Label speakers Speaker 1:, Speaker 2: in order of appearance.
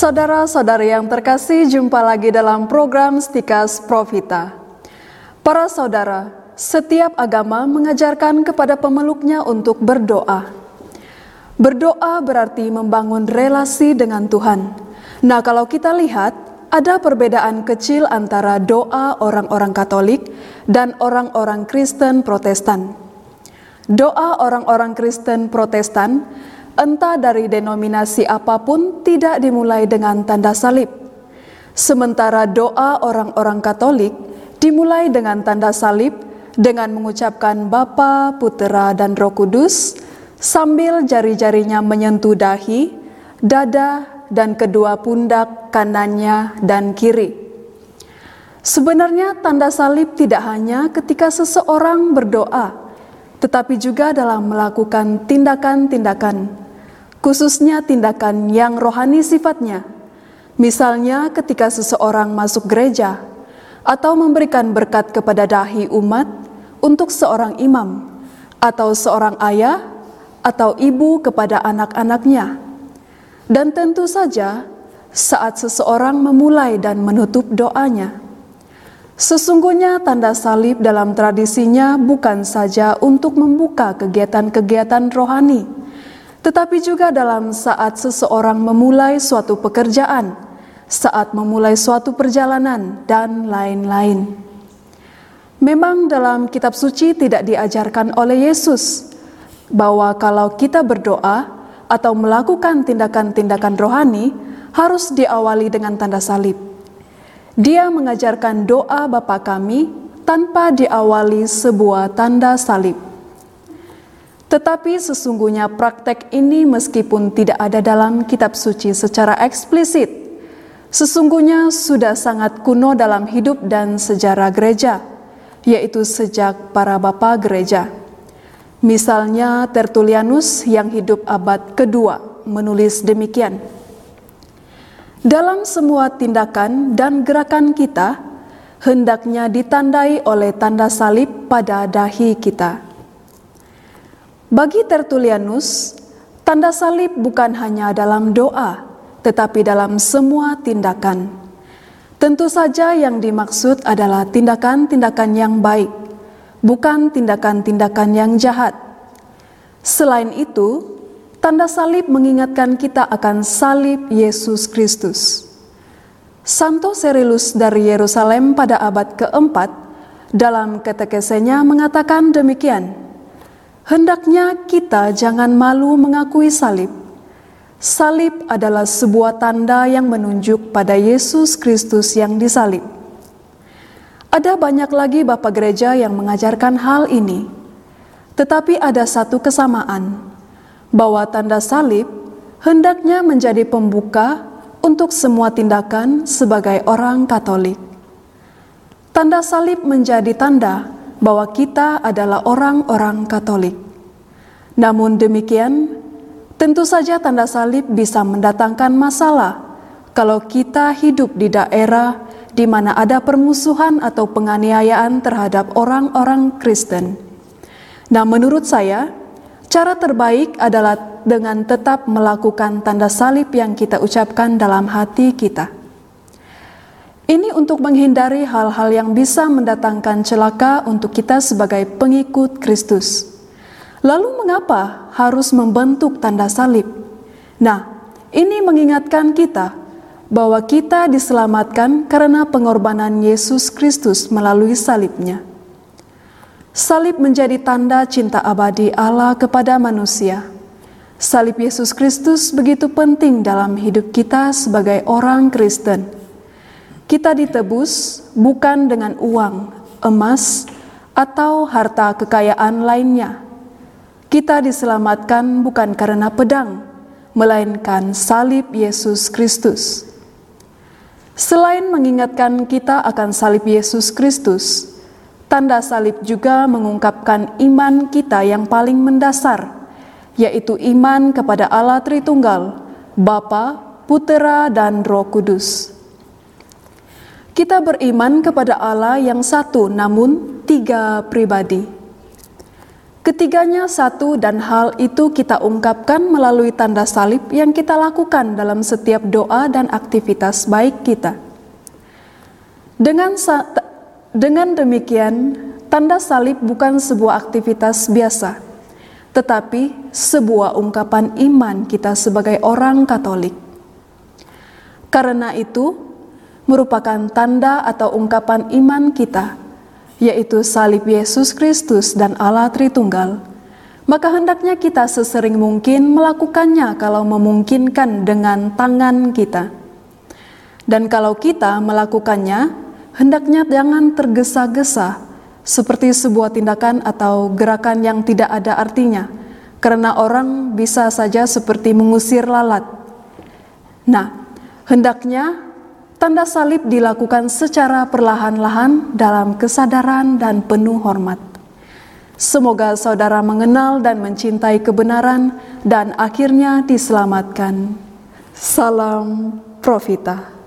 Speaker 1: Saudara-saudari yang terkasih, jumpa lagi dalam program Stikas Profita. Para saudara, setiap agama mengajarkan kepada pemeluknya untuk berdoa. Berdoa berarti membangun relasi dengan Tuhan. Nah, kalau kita lihat, ada perbedaan kecil antara doa orang-orang Katolik dan orang-orang Kristen Protestan. Doa orang-orang Kristen Protestan entah dari denominasi apa pun, tidak dimulai dengan tanda salib. Sementara doa orang-orang Katolik dimulai dengan tanda salib dengan mengucapkan Bapa, Putera, dan Roh Kudus sambil jari-jarinya menyentuh dahi, dada, dan kedua pundak kanannya dan kiri. Sebenarnya tanda salib tidak hanya ketika seseorang berdoa, tetapi juga dalam melakukan tindakan-tindakan khususnya tindakan yang rohani sifatnya. Misalnya ketika seseorang masuk gereja atau memberikan berkat kepada dahi umat untuk seorang imam atau seorang ayah atau ibu kepada anak-anaknya. Dan tentu saja saat seseorang memulai dan menutup doanya. Sesungguhnya tanda salib dalam tradisinya bukan saja untuk membuka kegiatan-kegiatan rohani, tetapi juga dalam saat seseorang memulai suatu pekerjaan, saat memulai suatu perjalanan, dan lain-lain. Memang dalam kitab suci tidak diajarkan oleh Yesus bahwa kalau kita berdoa atau melakukan tindakan-tindakan rohani harus diawali dengan tanda salib. Dia mengajarkan doa Bapa kami tanpa diawali sebuah tanda salib. Tetapi sesungguhnya praktek ini meskipun tidak ada dalam kitab suci secara eksplisit, sesungguhnya sudah sangat kuno dalam hidup dan sejarah gereja, yaitu sejak para bapa gereja. Misalnya Tertullianus yang hidup abad kedua menulis demikian. Dalam semua tindakan dan gerakan kita, hendaknya ditandai oleh tanda salib pada dahi kita bagi Tertullianus, tanda salib bukan hanya dalam doa, tetapi dalam semua tindakan. Tentu saja yang dimaksud adalah tindakan-tindakan yang baik, bukan tindakan-tindakan yang jahat. Selain itu, tanda salib mengingatkan kita akan salib Yesus Kristus. Santo Serilus dari Yerusalem pada abad keempat dalam ketekesenya mengatakan demikian, Hendaknya kita jangan malu mengakui salib. Salib adalah sebuah tanda yang menunjuk pada Yesus Kristus yang disalib. Ada banyak lagi Bapak Gereja yang mengajarkan hal ini, tetapi ada satu kesamaan, bahwa tanda salib hendaknya menjadi pembuka untuk semua tindakan sebagai orang Katolik. Tanda salib menjadi tanda bahwa kita adalah orang-orang Katolik. Namun demikian, tentu saja tanda salib bisa mendatangkan masalah kalau kita hidup di daerah di mana ada permusuhan atau penganiayaan terhadap orang-orang Kristen. Nah, menurut saya, cara terbaik adalah dengan tetap melakukan tanda salib yang kita ucapkan dalam hati kita. Ini untuk menghindari hal-hal yang bisa mendatangkan celaka untuk kita sebagai pengikut Kristus. Lalu, mengapa harus membentuk tanda salib? Nah, ini mengingatkan kita bahwa kita diselamatkan karena pengorbanan Yesus Kristus melalui salibnya. Salib menjadi tanda cinta abadi Allah kepada manusia. Salib Yesus Kristus begitu penting dalam hidup kita sebagai orang Kristen kita ditebus bukan dengan uang, emas, atau harta kekayaan lainnya. Kita diselamatkan bukan karena pedang, melainkan salib Yesus Kristus. Selain mengingatkan kita akan salib Yesus Kristus, tanda salib juga mengungkapkan iman kita yang paling mendasar, yaitu iman kepada Allah Tritunggal, Bapa, Putera, dan Roh Kudus. Kita beriman kepada Allah yang satu namun tiga pribadi. Ketiganya satu dan hal itu kita ungkapkan melalui tanda salib yang kita lakukan dalam setiap doa dan aktivitas baik kita. Dengan dengan demikian, tanda salib bukan sebuah aktivitas biasa, tetapi sebuah ungkapan iman kita sebagai orang Katolik. Karena itu, merupakan tanda atau ungkapan iman kita yaitu salib Yesus Kristus dan Allah Tritunggal, maka hendaknya kita sesering mungkin melakukannya kalau memungkinkan dengan tangan kita. Dan kalau kita melakukannya, hendaknya jangan tergesa-gesa seperti sebuah tindakan atau gerakan yang tidak ada artinya, karena orang bisa saja seperti mengusir lalat. Nah, hendaknya Tanda salib dilakukan secara perlahan-lahan dalam kesadaran dan penuh hormat. Semoga saudara mengenal dan mencintai kebenaran dan akhirnya diselamatkan. Salam Profita.